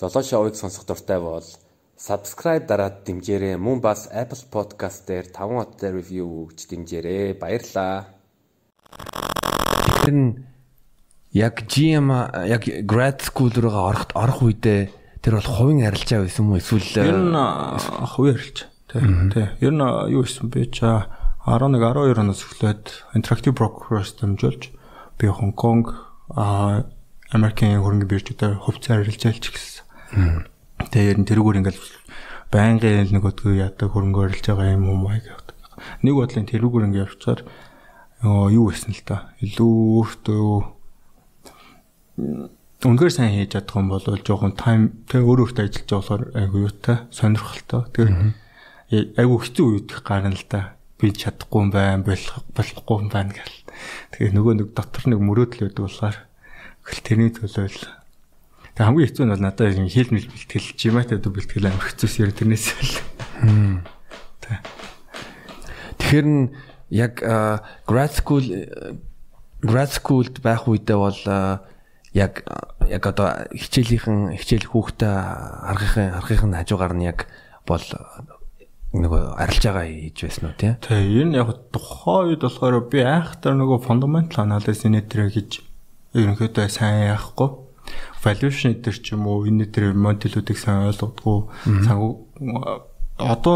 Золоо шоуыг сонсох дуртай бол subscribe дараад дэмжээрэй. Мөн бас Apple Podcast дээр 5 хоттой review өгч дэмжээрэй. Баярлалаа. Тэгэхээр нь яг GM яг grad school руугаа орох орох үедээ тэр бол хувийн арилжаа байсан юм уу эсвэл Ер нь хувийн арилж. Тий. Тий. Ер нь юу гэсэн бэ? Ча 11 12 оноос эхлээд interactive brokers дамжуулж би Хонконг а Америкийн хөрөнгө биржүүдээр хувьцаа арилжаалж гисэн. Тэгээ ер нь тэрүүгээр ингээл байнгын нөгөөдгөө яадаг хөрөнгө арилж байгаа юм уу маяг явдаг. Нэг бодлын тэрүүгээр ингээд явцаар юу гэсэн л та. Илүү өөртөө үнэхээр сайн хийж чадах юм бол жоохон тайм тэг өөр өөртөө ажиллаж болохоор айгу юутай сонирхолтой. Тэгээ айгу хэцүү үед гарна л да. Би чадахгүй юм байна, болох болохгүй юм байна гэл. Тэгээ нөгөө нэг дотор нэг мөрөөдөл байдаг болохоор гэл тэрний төлөө л Тэг хамгийн хэцүү нь бол надад юм хил мэл бэлтгэл жиматай дүү бэлтгэл амар хэцүүс яа тэрнээс л. тэгэхээр нь яг grad school grad schoolд байх үедээ бол яг яг одоо хичээлийнхэн хичээл хүүхдээ аргахын аргахын хажуугаар нь яг бол нөгөө арилж байгаа хийж байсан уу тий? Тэгээ энэ яг тухайн үед болохоор би айхтар нөгөө fundamental analysis нэтэр гэж ерөнхийдөө сайн яахгүй valuation дээр ч юм уу энэ дээр моделүүдийг сайн ойлгодгоо санхүү одоо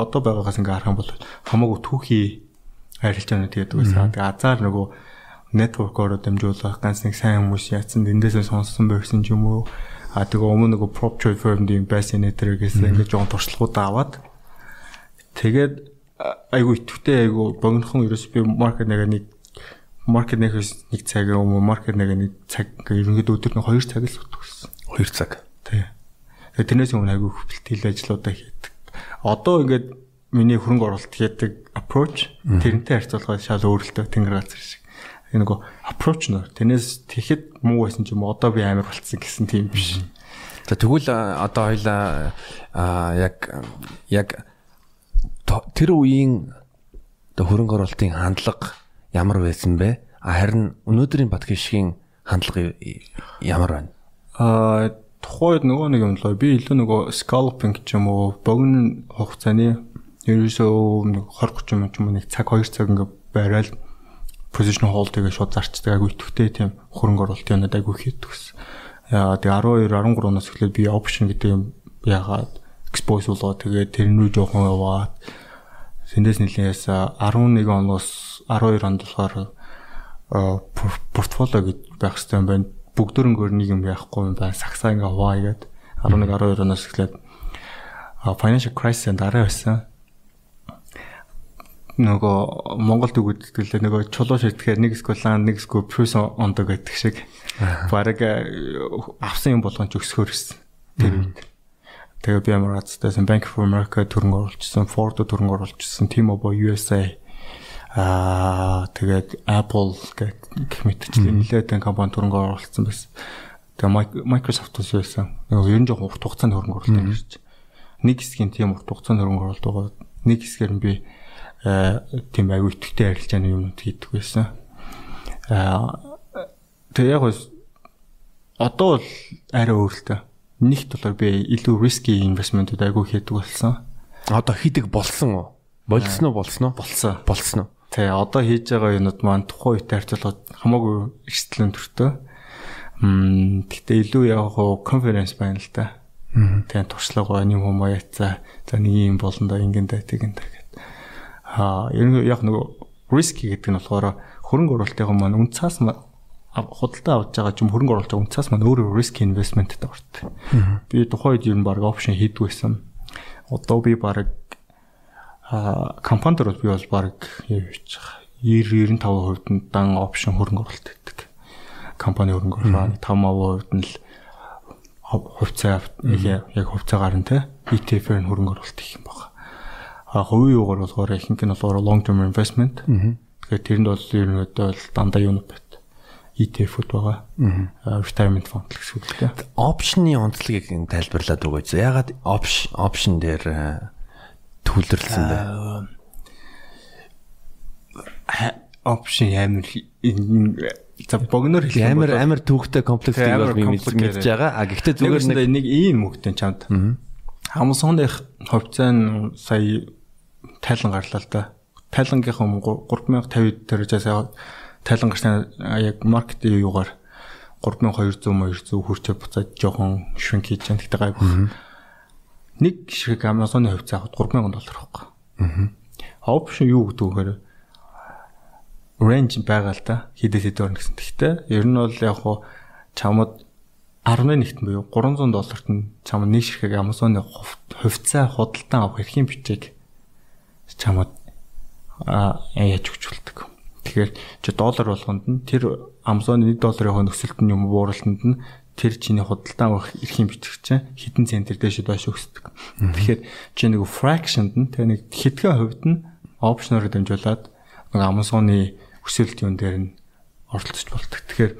одоо байгаагаас ингээ харах юм бол хамаагүй түүхий арилжаанууд гэдэг байсан. Тэгээ азар нөгөө network-оор дамжуулах ганц нэг сайн хүмүүс яатсан эндээсээ сонссон байсан ч юм уу. А тэгээ өмнө нөгөө prop trade firm-ийн байсан нэтэр гэсэн ингээ жоон туршлагууд аваад тэгээд айгу итвэтэй айгу богинохон ерөөс би маркет нэг маркет нэгээс нэг цаг юм уу маркет нэг нэг цаг ерөнхийдөө өдөр нь 2 цаг л утгасан. 2 цаг. Тий. Тэгээ тэрнээс өмнө айгүй хөвөлтөл ажлуудаа хийдэг. Одоо ингээд миний хөрөнгө оруулалт хийдэг approach тэрнтэй харьцуулахад шал өөрлөлтөө тэнгэр газар шиг. Энэ нөгөө approach нөр тэрнээс тэгэхэд муу байсан ч юм одоо би амар болцсон гэсэн тийм биш. За тэгвэл одоо хоёлаа яг яг тэр үеийн одоо хөрөнгө оруулалтын хандлага ямар байсан бэ? Харин өнөөдрийн Батгишгийн хандлага ямар байна? Аа тухайд нөгөө нэг юм лөө би илүү нөгөө scalping ч юм уу богино хугацааны ерөөсөө нэг 20 30 минут ч юм уу нэг цаг 2 цаг ингээ барайл position hold тэгээ шууд зарчдаг айгу итгэвтэй тийм хөрөнгө оруулалтын юмнад айгу хийдэг гэсэн. Яа тэгээ 12 13 оноос эхлээд би option гэдэг юм яагаад expose болоо тэгээ тэрнүү жоохон яваад Сэндээс нэлээс 11 оноос 12 онд болохоор портфолио гэж байх хэрэгтэй юм байна. Бүгдөрөнгөөр нэг юм яахгүй юм байна. Сагсаа ингээ хуваа игээд 11 12 оноос эхлээд financial crisis дараа байсан. Нөгөө Монгол төгөлдөлөө нөгөө чулуу шитгэхээр нэг скулан нэг скул плюс ондог гэдэг шиг. Бараг авсан юм болгон ч өсгөр ирсэн. Тэр үед. Тэгээ би Emirates-тай Bank of America төрөнгө оруулчихсан, Ford төрөнгө оруулчихсан, T-Mobile USA аа тэгээд Apple гэх мэтчлэн нэлээдэн компани төрөнгө оруулсан байсан. Тэгээ Microsoft-ус байсан. Нөгөө ер нь жоохон урт хугацаанд хөрөнгө оруулалт гэж. Нэг хэсгийн тийм урт хугацаанд хөрөнгө оруулалт байгаа. Нэг хэсгээр нь би тийм аюу итгэвтэй арилжааны юмнууд хийдэг байсан. Аа тэгээ яг одоо бол арай өөрлөлтөө нэгт болохоор би илүү risky investment-ууд айгүй хийдэг болсон. Одоо хийдэг болсон уу? Болсон уу болсон уу? Болсон. Болсон уу? Тэ одоо хийж байгаа юмуд маань тухайн үетэй харьцуулахад хамаагүй эрсдэл өндөртэй. Мм гэхдээ илүү яг хуу конференц байна л да. Тэгээ туршлага байна юм хүмүүс яцаа. За нэг юм болно да ингэн да тэгэн да гэд. Аа ер нь яг нөгөө risky гэдэг нь болохоор хөрөнгө оруулалтын маань үн цаас худалдаа авч байгаа ч юм хөрөнгө оруулалт унцаас маань өөрөө risk investmentтэй орт. Би тухайн үед ер нь баг опшн хийдэг байсан. Одоо би баг а компанид бол би бол баг хийж байгаа 90 95% нь дан опшн хөрөнгө оруулалт гэдэг. Компани хөрөнгө оруулалт 5% нь л хувьцаа яг хувьцаагаар нь те ETF-ээр хөрөнгө оруулалт хийх юм байна. А хувийн юугаар болохоор ихэнх нь болохоор long term investment. Тэгэхээр тэрэнд бол ер нь бол дандаа юу нүб ETF-уд байгаа. Retirement fund гэсэн үг тийм. Option-ы онцлогийг тайлбарлаад өгөөч. Ягаад option option дээр төвлөрлсөн бэ? Option амар за богноор хэлэх юм Амар бол амар түүхтэй комплекстэй бол би мэдж байгаа. А гэхдээ зүгээр нэг ийм мөгтэн чамд. Амазоных хувьцаа нь сая тайлан гарлаа л да. Тайлангийнхаа өмнө 3050 дээрээс тайлан гарсна яг маркетинг юугаар 3200 200 хүрчээ буцаад жоохон швинк хийж байгаа. Тэгтээ гайгүй. Нэг ширхэг Amazon-ы хувьцаа авахд 3000 доллар байхгүй. Аа. Option юу гэдэг вэ гэхээр range байгаа л да. Хидээс хэд орно гэсэн. Тэгтээ ер нь бол яг хуу чамд 11-т буюу 300 долларт нь чамд нэг ширхэг Amazon-ы хувьцаа худалдан авах эрхийн бичиг чамд а яаж өгч болдог. Тэгэхээр чи доллар болгонд нь тэр Amazon-ы 1 долларын нөхцөлт нь юм бууралтанд нь тэр чиний худалдан авах эрхийн бичиг чинь хэдэн центр дэше доош өсдөг. Тэгэхээр чи нэг fraction-д нь тэр нэг хэдхэн хувьд нь опшноор дамжуулаад нэг Amazon-ы өсөлт юун дээр нь оролцож болдог. Тэгэхээр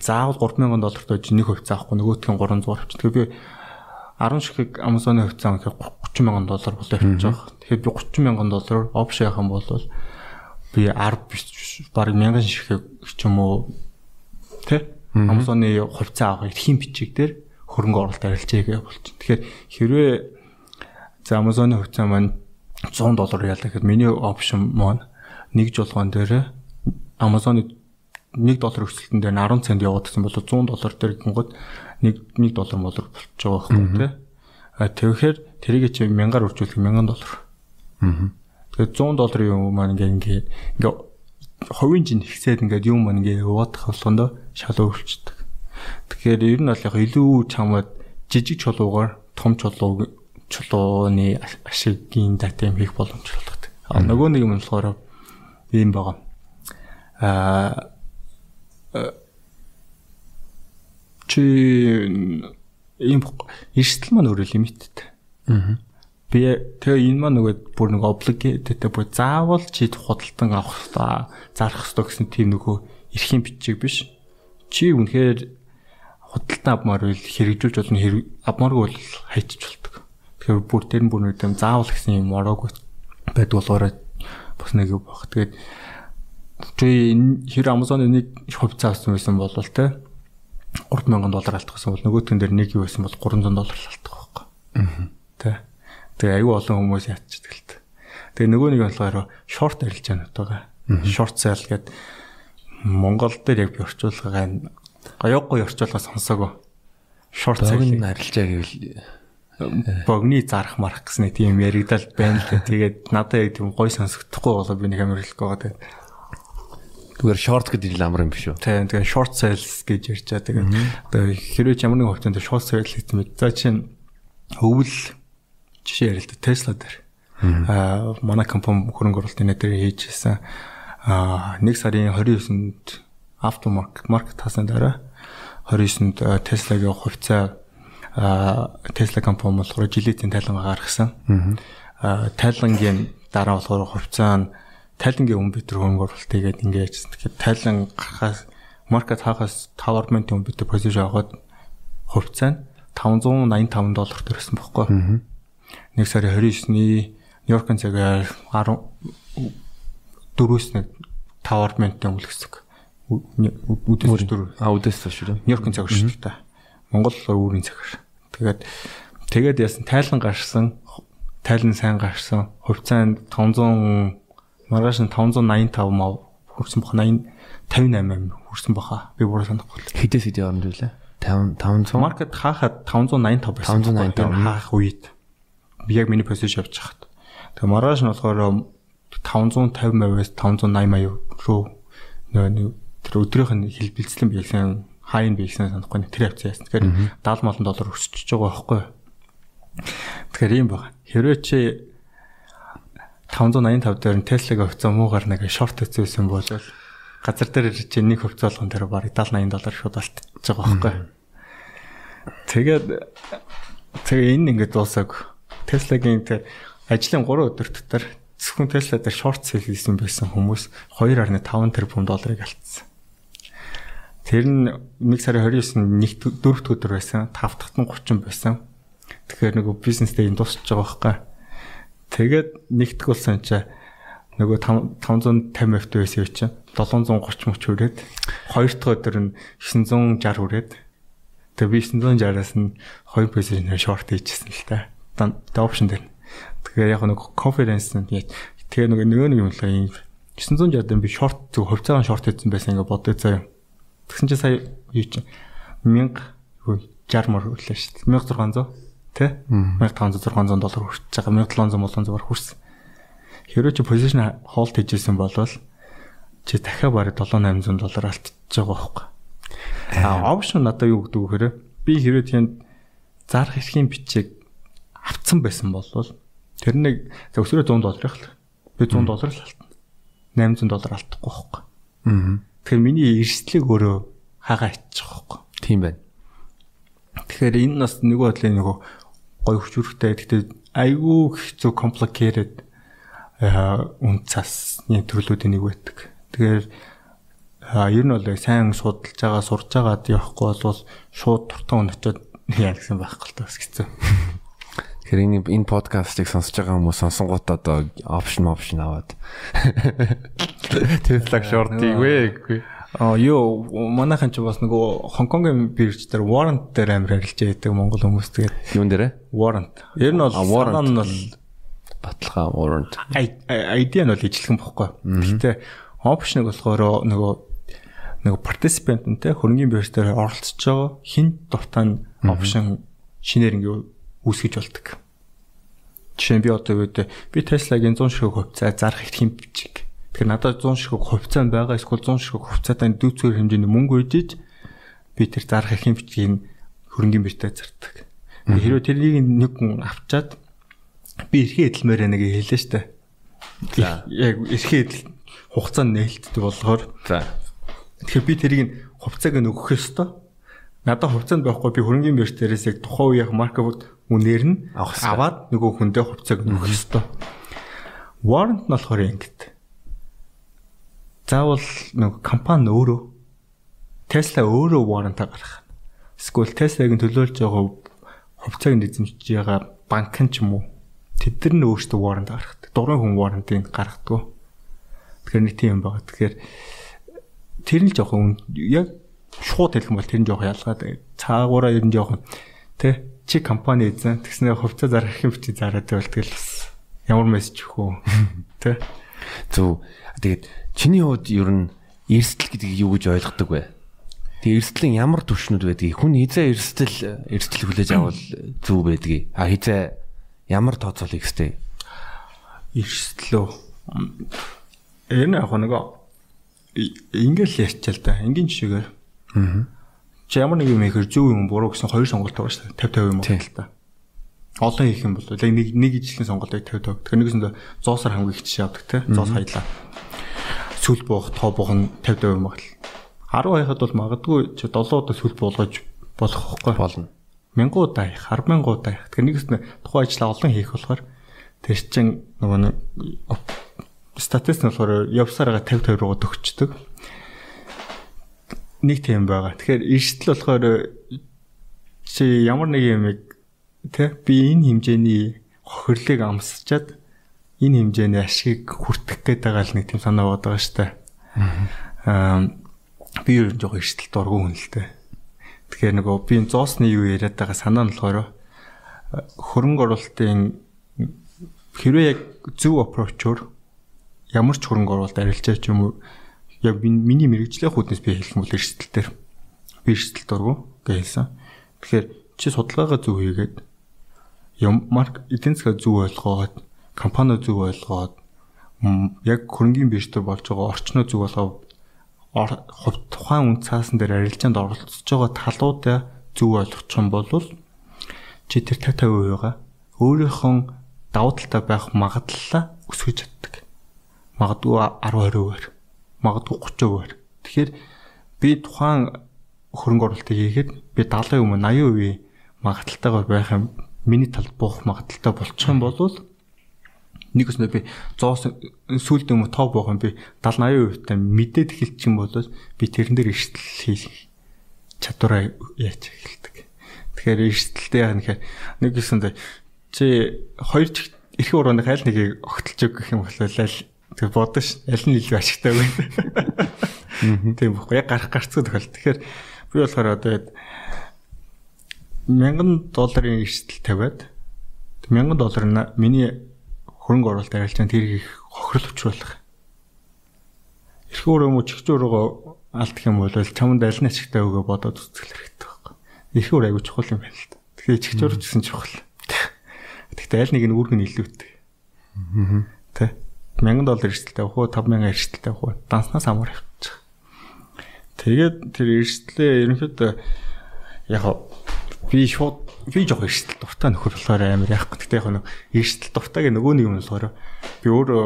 заавал 3000 долларт байж нэг хувьцаа авахгүй нөгөөх нь 300 авчих. Тэгэхээр би 10 ширхэг Amazon-ы хувьцаа авах 30 мянган доллар болоо авчих жоох. Тэгэхээр би 30 мянган доллараар опшн явах юм бол би 10 биш баг 1000 ширхэг ч юм уу тэ Amazon-ы хувьцаа авах эрхийн бичиг дээр хөрөнгө оруулалт арилжээгээ болчих. Тэгэхээр хэрвээ за Amazon-ы хувьцаа маань 100 доллар ялаа гэхэд миний опшн маань нэг жолгоон дээр Amazon-ы 1 доллар өсөлтөн дээр нь 10 цент яваад гэсэн бол 100 доллар дээр гингод 1 1 доллар молор болчих байгаа байхгүй тий. А тэгэхээр тэрийг чи 1000-аар үржүүлэх 1000 доллар. Аа. Тэгэхээр 100 долларын юм маань ингээ ингээ ингээ хувийн жин ихсээд ингээд юм маань ингээ яваадах болгондоо шал өөрчлөлтөг. Тэгэхээр ер нь бол яг илүү чамд жижиг чулуугаар том чулуу чулууны ашигын дата юм хийх боломжтой болгодог. А нөгөө нэг юм болохоор ийм байгаа. Аа чи ийм эрсдэл маань өөрөө лимиттэй. Аа. Би тэгээ энэ маань нөгөө бүр нэг obligated бүр заавал чи худалдан авах та зарах хэрэгтэй гэсэн тийм нөгөө эрхийн бичиг биш. Чи үнэхээр худалдан авмаар бол хэрэгжүүлж болно хэрэг авмааргүй бол хайчиж болдог. Тэгэхээр бүр тэр нь бүр нэг юм заавал гэсэн юм ороогүй байд болохоор бас нэг юм баг. Тэгээд чи хэр Amazon-ы нэг хувьцаа авсан байсан бол те 3000 доллар алдчихсан бол нөгөөтгөн дээр нэг юу байсан бол 300 доллар алдчих байхгүй. Аа. Тэ. Тэгээ аюу олон хүмүүс ятчихдаг л та. Тэгээ нөгөө нэг болохоор short арилжаанууд байгаа. Short sell гэдэг Монгол дээр яг би орчуулгаа энэ гоёггүй орчуулгаа сонсоогүй. Sell Богн арилжаа гэвэл богны зарах марах гэсэн тийм яригдал байна л. Тэгээд надад яг тийм гой сонсогдохгүй болоо би нэг амар байгаа. Тэгээд зүгээр short гэдэг ил амар юм биш үү? Тийм тэгээ short sales гэж ярьж байгаа. Тэгээд одоо хэрвээ ямар нэг хувьцаанд short sales гэдэг юм. За чинь өвөл жишээ ярил л да Tesla дээр. Аа манай компани хөрөнгө оруулалтын дээр хийжсэн. Аа 1 сарын 29-нд автомаркет маркет хасан дараа 29-нд Tesla-гийн хувьцаа аа Tesla компани болохоор жилийн тайлангаа гаргасан. Аа тайлангийн дараа болохоор хувьцаа нь тайлангийн өмнө бид хөрөнгө оруулалт хийгээд ингээд тэгэхээр тайлан гарахаас маркет хагас 5 ормент өмнө бид позишн аваад хувьцаа нь 585 доллар төрсөн байхгүй. Нэг сарын 29-ний Нью-Йоркын цагаар 10 4-өөс нэг 5 ормент өмнө гэсэн. Үдээс 4 А үдээс биш үү? Нью-Йоркын цагаар шүү дээ. Монгол өөрийн цагаар. Тэгээд тэгээд яасан тайлан гарсан, тайлан сайн гарсан. Хувьцаа нь 500 маргааш нь 585 мав хүрсэн баха 80 58 хүрсэн баха. Би бүр санахгүй. Хідээс хэд явна вэ? 5 500 Маркет хаахад 585 байсан. 585. хаах үед. Би яг миний позишн явж хахад. Тэгээ маргааш нь болохоор 550 мавьяас 580 маяг руу нөө тэр өдрийнх нь хэлбэлцлэн биелсэн хайн биелсэн санахгүй нэг тэр явцсан яасан. Тэгэхээр 70 молон доллар өсчихөж байгаа байхгүй юу? Тэгэхээр ийм баг. Хэрвээ чи 585 дээр нь Tesla-гийн хувьцаа муугаар нэг шорт хийсэн бол газар дээр чи нэг хувьцаа болгон дээр бараг 70 80 доллар шууд алдчихж байгаа байхгүй юу? Тэгээд тэгээ энэ ингээд дуусаг. Tesla-гийн тэр ажлын 3 өдөр дотор зөвхөн Tesla дээр short sell хийсэн байсан хүмүүс 2.5 тэрбум долларыг алдсан. Тэр нь 1 сарын 29-нд нэг дөрөвт өдөр байсан. 5 дахьт нь 30 байсан. Тэгэхээр нөгөө бизнестэй энэ дуусч байгаа байхгүй. Тэгээд нэгтгэх болсон чи нөгөө 550 F байсан юм чинь 730 мөч хүрээд хоёр дахь өдөр нь 960 хүрээд тэгээ би 960-аас нь 2 position short хийчихсэн л та. Тэгээ option дээр. Тэгэхээр яг нэг конференс нь тэгээ нэг нөгөө нэг юм л юм 960 би short зөв хувьцаагаар short хийсэн байсан ингээ бодъё заяа. Тэгсэн чинь сая юу чинь 1000 60 мөр хүлээ шүү дээ. 1600 тий 1500 600 доллар хүрч байгаа 1700 700-аар хүрсэн. Хэрэв чи position hold хийжсэн бол чи дахиад бараг 7 800 доллар алдчихж байгаа байхгүй. А option надад юу гэдэг вэ хэрэг? Би хэрэв тийм зарах эрхийн бичиг авцсан байсан бол тэр нэг за өсвөрөө 100 долларыг л би 100 доллар л алтна. 800 доллар алдахгүй байхгүй. Аа. Тэгэхээр миний эрсдлийг өөрөө хагаа иччих байхгүй. Тийм байна. Тэгэхээр энэ бас нэг бодлын нөгөө гой хүчрхтэй. Гэхдээ айгүй хэцүү complicated үн цасны төрлүүдийн нэг байдаг. Тэгэхээр ер нь бол сайн судалж байгаа, сурж байгаад явахгүй бол шууд туртан өнөчөд яа гэсэн байхгүй л тас хэцүү. Тэгэхээр энэ энэ подкастыг сонсож байгаа хүмүүс сонсонгууд одоо опшн опшн аваад Tesla short-ийг вэ. А юу манайхан ч бас нөгөө Хонконгийн бирж дээр warrant дээр амар харилж яадаг монгол хүмүүс тэгээд юун дээрээ? Warrant. Ер нь бол санаа нь бол баталгаа warrant. ID нь бол ижлэхэн бохгүй. Гэхдээ option-ыг болохоор нөгөө нөгөө participant нь те хөрөнгөний бирж дээр оролцож байгаа хин дуртай нь option шинээр ингээ үүсгэж болдог. Жишээ нь би одоо үед би Tesla-гийн 100 ширхэг хувьцаа зарах юм бичиг. Тэгэхээр надад 100 ширхэг хувьцаа байгаа эсвэл 100 ширхэг хувьцаатай дүүцгээр хэмжээний мөнгө үйжиж би тэр зарах эрх юм бичгийг хөрөнгөний биржтэй зардаг. Хэрвээ тэрнийг нэг хүн авчаад би эрхээ эдэлмээр нэг хэлээ штэ. Яг эрхээ эдэл хугацаанд нээлтдэг болохоор тэгэхээр би тэрийг хувьцааг нь өгөх ёстой. Надад хувьцаанд байхгүй би хөрөнгөний бирж дээрээс яг тухайн үеийн маркет үнээр нь аваад нөгөө хүндээ хувьцааг нь өгөх ёстой. Warrant нь болохоор ингэдэг. Заавал нөгөө компани өөрөө Tesla өөрөө warrant гаргах. Эсвэл Tesla-гийн төлөөлж байгаа хувьцааг нь эзэмшиж байгаа банк нь ч юм уу тэд нар нь өөрсдөө warrant гаргадаг. Дурын хүн warrant-ыг гаргадаг. Тэгэхээр нэг тийм юм байна. Тэгэхээр тэр нь жоохон яг шууд хэлэх юм бол тэр нь жоохон ялгаад цаагаараа ер нь жоохон тэ чи компани эзэн тэгснээр хувьцаа зарах юм чи зараад байвал тэгэл бас ямар мессеж өгөх үү тэ? Зөв. Тэгээд чиний хувьд ер нь эрсдэл гэдгийг юу гэж ойлгодог вэ? Тэгээ эрсдлийн ямар түвшнүүд байдгийг хүн хизээ эрсдэл эрсдэл хүлээж авал зөв байдгийг а хизээ ямар тооцоолыг хэвтэй эрсдлөө энэ яг нэг ингээл ярьчаал та. Энгийн жишээгээр аа чи ямар нэг юм ихэр зөв юм буруу гэсэн хоёр сонголт байгаа шүү дээ. 50 50 юм уу? Та. Олон хийх юм бол яг нэг нэг ижлэн сонголтыг 50 50 тэгэхээр нэгэсэндээ 100-аар хамгийн их жишээ авдаг те. 100 хаялаа сүл буух тоо буух нь 50 50 юм баг л 10 хаяхад бол магадгүй чи 7 удаа сүл буулгаж болох хөхгүй болно. 1000 удаа их 100000 удаа их тэгэхээр нэгэсэндээ тухайн ажлаа олон хийх болохоор тэр чин нөгөө нэг статистик нь болохоор явсараа 50 50 руу төгчдөг нэг тийм байгаа. Тэгэхээр эрсдэл болохоор чи ямар нэг юм тэ би энэ хэмжээний хохирлыг амсчаад энэ хэмжээний ашиг хүртэх гээд байгаа л нэг тийм санаа бод байгаа штэ. Аа би ер нь жоохон эрсдэлд оргүй хүн л тэ. Тэгэхээр нөгөө би зоосны юу яриад байгаа санаа нь болохоор хөрөнгө оруулалтын хэрвээ яг зөв аппрочор ямар ч хөрөнгө оруулалт арилжаач юм уу яг миний мэрэгжлийн хүүднээс би хэлэх бол эрсдэл төр би эрсдэл дургу гэж хэлсэн. Тэгэхээр чи судалгаагаа зөв хийгээд юм марк эдийн засгаа зөв ойлгоод компани зөв ойлгоод яг хөрөнгөний биржтер болж байгаа орчноо зөв болгоод тухайн үн цаасан дээр арилжаанд оролцож байгаа талуудаа зөв ойлгочих юм бол чи тэр 50 50%-га өөрийнхөө давуу талтай байх магадлалаа өсгөж чаддаг. Магадгүй 10 20%-аар магадгүй 30%-аар. Тэгэхээр би тухайн хөрөнгө оруулалтыг хийхэд би 70% юм 80% магадaltaйгаар байх юм миний талд буух магадaltaй болчих юм бол нэг өснөө би 100 сүлд юм тоо буух юм би 70 80% та мэдээд эхэлчих юм бол би тэрэн дээр эрсдэл хийх чадвараа яаж эхэлдэг. Тэгэхээр эрсдэлтэй яа нэхэр нэг гэсэн чи хоёр эрх урууны хайл нэгийг огтлж өг гэх юм бол Тэгээ бодсон ш. Аль нь илүү ашигтай вэ? Тийм баггүй. Яг гарах гарцгүй тохиол. Тэгэхээр би болохоор одоо 1000 долларын эрсдэл тавиад 1000 доллар нь миний хөрөнгө оруулалт арилжаанд тэр их хохирол учруулах. Эрх өөрөө мө чихч өөрөөгөө алдах юм бол чамд аль нь ашигтай өгөө бодоод үзэх хэрэгтэй байхгүй. Эрх өөр аягүй чухал юм байна л да. Тэгэхээр чихч өөр ч гэсэн чухал. Гэхдээ аль нэг нь үүрэг нь илүүтэй. Тэ. 1000 доллар эрсдэлтэй авах уу 5000 эрсдэлтэй авах уу данснаас хамаарах гэж. Тэгээд тэр эрсдлээ ерөнхийдөө яг би шууд би жоох эрсдэл дуртай нөхөр болохоор амар яахгүй. Гэхдээ яг нэг эрсдэл дуртайг нөгөө нэг юм болохоор би өөрөө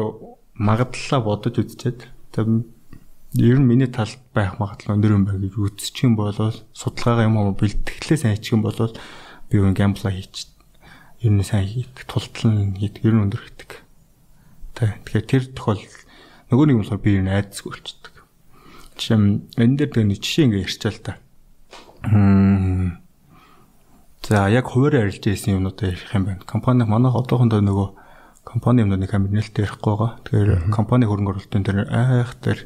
магадлалаа бодож үзчихэд ер нь миний талд байх магадлал өндөр юм байна гэж үзчих юм бол судалгаагаа юм уу бэлтгэлээ сайн хийчих юм бол би юу гэмбла хийчих ер нь сайн хийдэг, тултлан хийдэг, ер нь өндөр хийдэг. Тэ. Тэгэхээр тэр тохиол нөгөө нэг юм болохоор би ер нь айдсгүй болчихдог. Жишээ нь энэ дээр тэр нэг жишээ ингээ ярьчаа л та. За яг хуваарь арилж ирсэн юмнуудаа ярих юм байна. Компани манайх одоохондоо нөгөө компани юмнуудыг хамир нээлттэй ярихгүй байгаа. Тэгэхээр компани хөрөнгө оруулалтын дээр айх дээр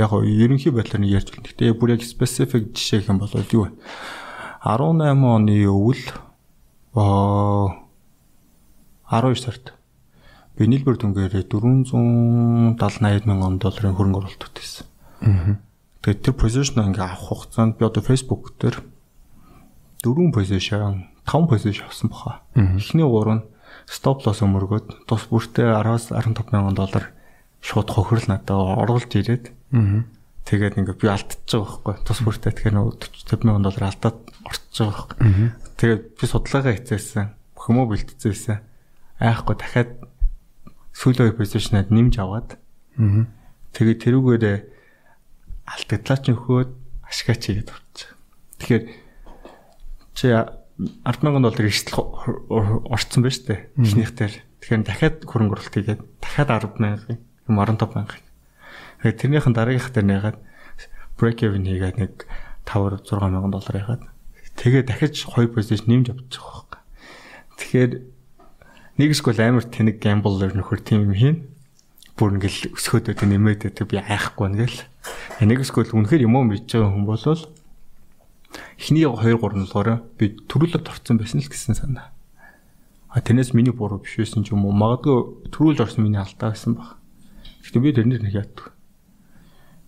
яг ерөнхий байдлаар нь ярьж байна. Гэтэ бүр яг specific жишээ гэх юм бол юу вэ? 18 оны өвөл аа 12 сард нийлбэр дүнгээр 470 80 мянган долларын хөрөнгө оруулалт хийсэн. Аа. Тэгээд тэр позишн ингээ авах хугацаанд би одоо Facebook дээр 4 позишн, 5 позишн авсан баха. Эхний 3 нь стоп лосс өмөргөөд тус бүртээ 10-аас 15 мянган доллар шууд хохирол надад оруулж ирээд. Аа. Тэгээд ингээ би алдчихж байгаа байхгүй. Тус бүртээ тэгэхээр 40 мянган доллар алдаад орчихж байгаа байхгүй. Тэгээд би судалгаагаа хийцээсэн. Хүмүү бэлтцсэн байсан айхгүй дахиад сүүлийн PlayStation-аад нэмж аваад тэгээ тэрүүгээр алдагдлаач нөхөөд ашгаа чигээд авчих. Тэгэхээр чи 100000 доллар эрсдэл орцсон байж тээ. Эхнийх дээр. Тэгэхээр дахиад хөрөнгө оруулалт хийгээд дахиад 10000 юм 15000. Тэгээд тэрнийхэн дараагийнх дээр нэгээд break even хийгээд нэг 5 6000 доллар ягаад. Тэгээ дахиж 2 PlayStation нэмж авчих واخ. Тэгэхээр Нэг эсвэл амар тэнэг гэмблер нөхөр тийм юм хийн. Бүр ингээл өсгөөдөө нэмээд байдаг би айхгүй нэгэл. Нэг эсвэл үнэхээр юм уу мэдж байгаа хүн болвол эхний 2 3 дугаараа би төрүүлэлт орсон байсан л гэсэн санаа. А тэрнээс миний буруу биш байсан ч юм уу магадгүй төрүүлж орсон миний алдаа байсан баг. Гэхдээ би тэрнэр нэг яадаг.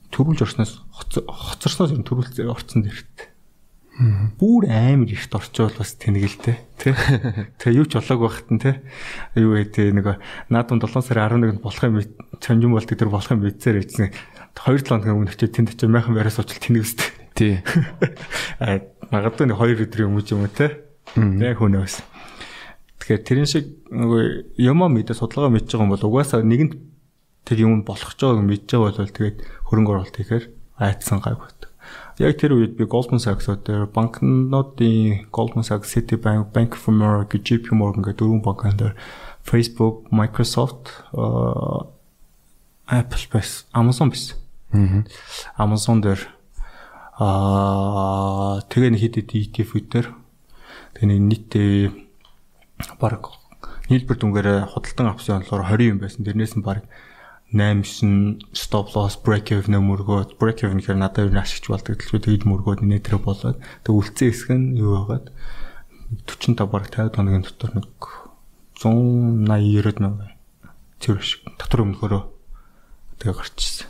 Төрүүлж орсноос хоцорсноос юм төрүүлж орсон дэрт. Бүүр амар ихт орчвол бас тэнэгэлтэй тий. Тэгээ юу ч болоог байхад нь тий. Юу гэдэг нэг наадам 7 сарын 11-нд болох юм чанжин болдог тэр болох юм мэдсээр ийцэн 2-7 хоногийн өмнө очиж тэнд очиж майхан бараас очил тэнэгэстэй. Тий. Аа магадгүй нэг 2 өдрийн өмнө ч юм уу тий. Яг хүнээс. Тэгэхээр тэрэн шиг нөгөө юмаа мэдээ судалгаа мэдж байгаа юм бол угаасаа нэгэнт тэр юм болох ч байгааг мэдж байгаа бол тэгээд хөрөнгө оруулалт хийхээр айдсан гайгүй. Яг тэр үед би Goldman Sachs-д банкнуудын Goldman Sachs, Citibank, Bank of America, JP Morgan гэх дөрвөн банкнд Facebook, Microsoft, Apple бас, Amazon бас. Amazon дээр аа тэгээ нэг хэд хэд ETF-үүдээр тэгээ нийтээ баг нийлбэр дүнгээр худалдан авсан болохоор 20 юм байсан. Тэрнээс нь баг 8 9 stop loss break even мөргөөд break even гэхээр надад юу ашигч болдог төлөв тэгж мөргөөд нэтэр болоод тэг үлцэн хэсэг нь юу байгаад 45 бараг 50 хоногийн дотор нэг 180 90 мянга тэр шиг дотор өмнөхөрөө тэгээ гарчсан.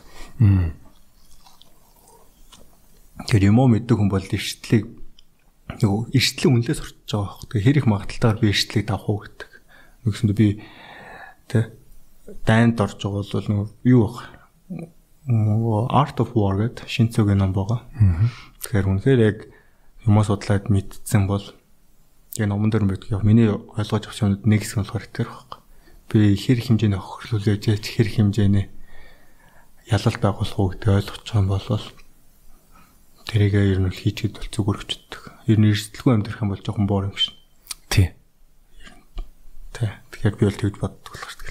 Тэр юм уу мэддэг хүн бол эрсдлийг нөгөө эрсдлийн үнэлээс орчиж байгаа байхгүй. Тэгээ хэр их магадaltaар би эрсдлийг давах уу гэдэг. Нэгсэндээ би тэ дайнд орж байгаа бол нөгөө юу вэ? Art of War гэдэг шинцөгийн ном байгаа. Тэгэхээр үнэхээр яг юмаа судлаад мэдсэн бол яг номон дээр мэддэг. Яг миний ойлгож авч юмуд нэг хэсэг болохоор тэр байхгүй. Би хэр хэмжээний хохирлуулж яж хэр хэмжээний ялалт байгуулах уу гэдэг ойлгож байгаа юм бол тэрийг ер нь хийчихэд бол зүгээр өчтдөг. Ер нь эрсдэлгүй амьдрах юм бол жоохон боор юм шин. Тий. Тий. Тэгэхээр би бол тэгж боддог болохоор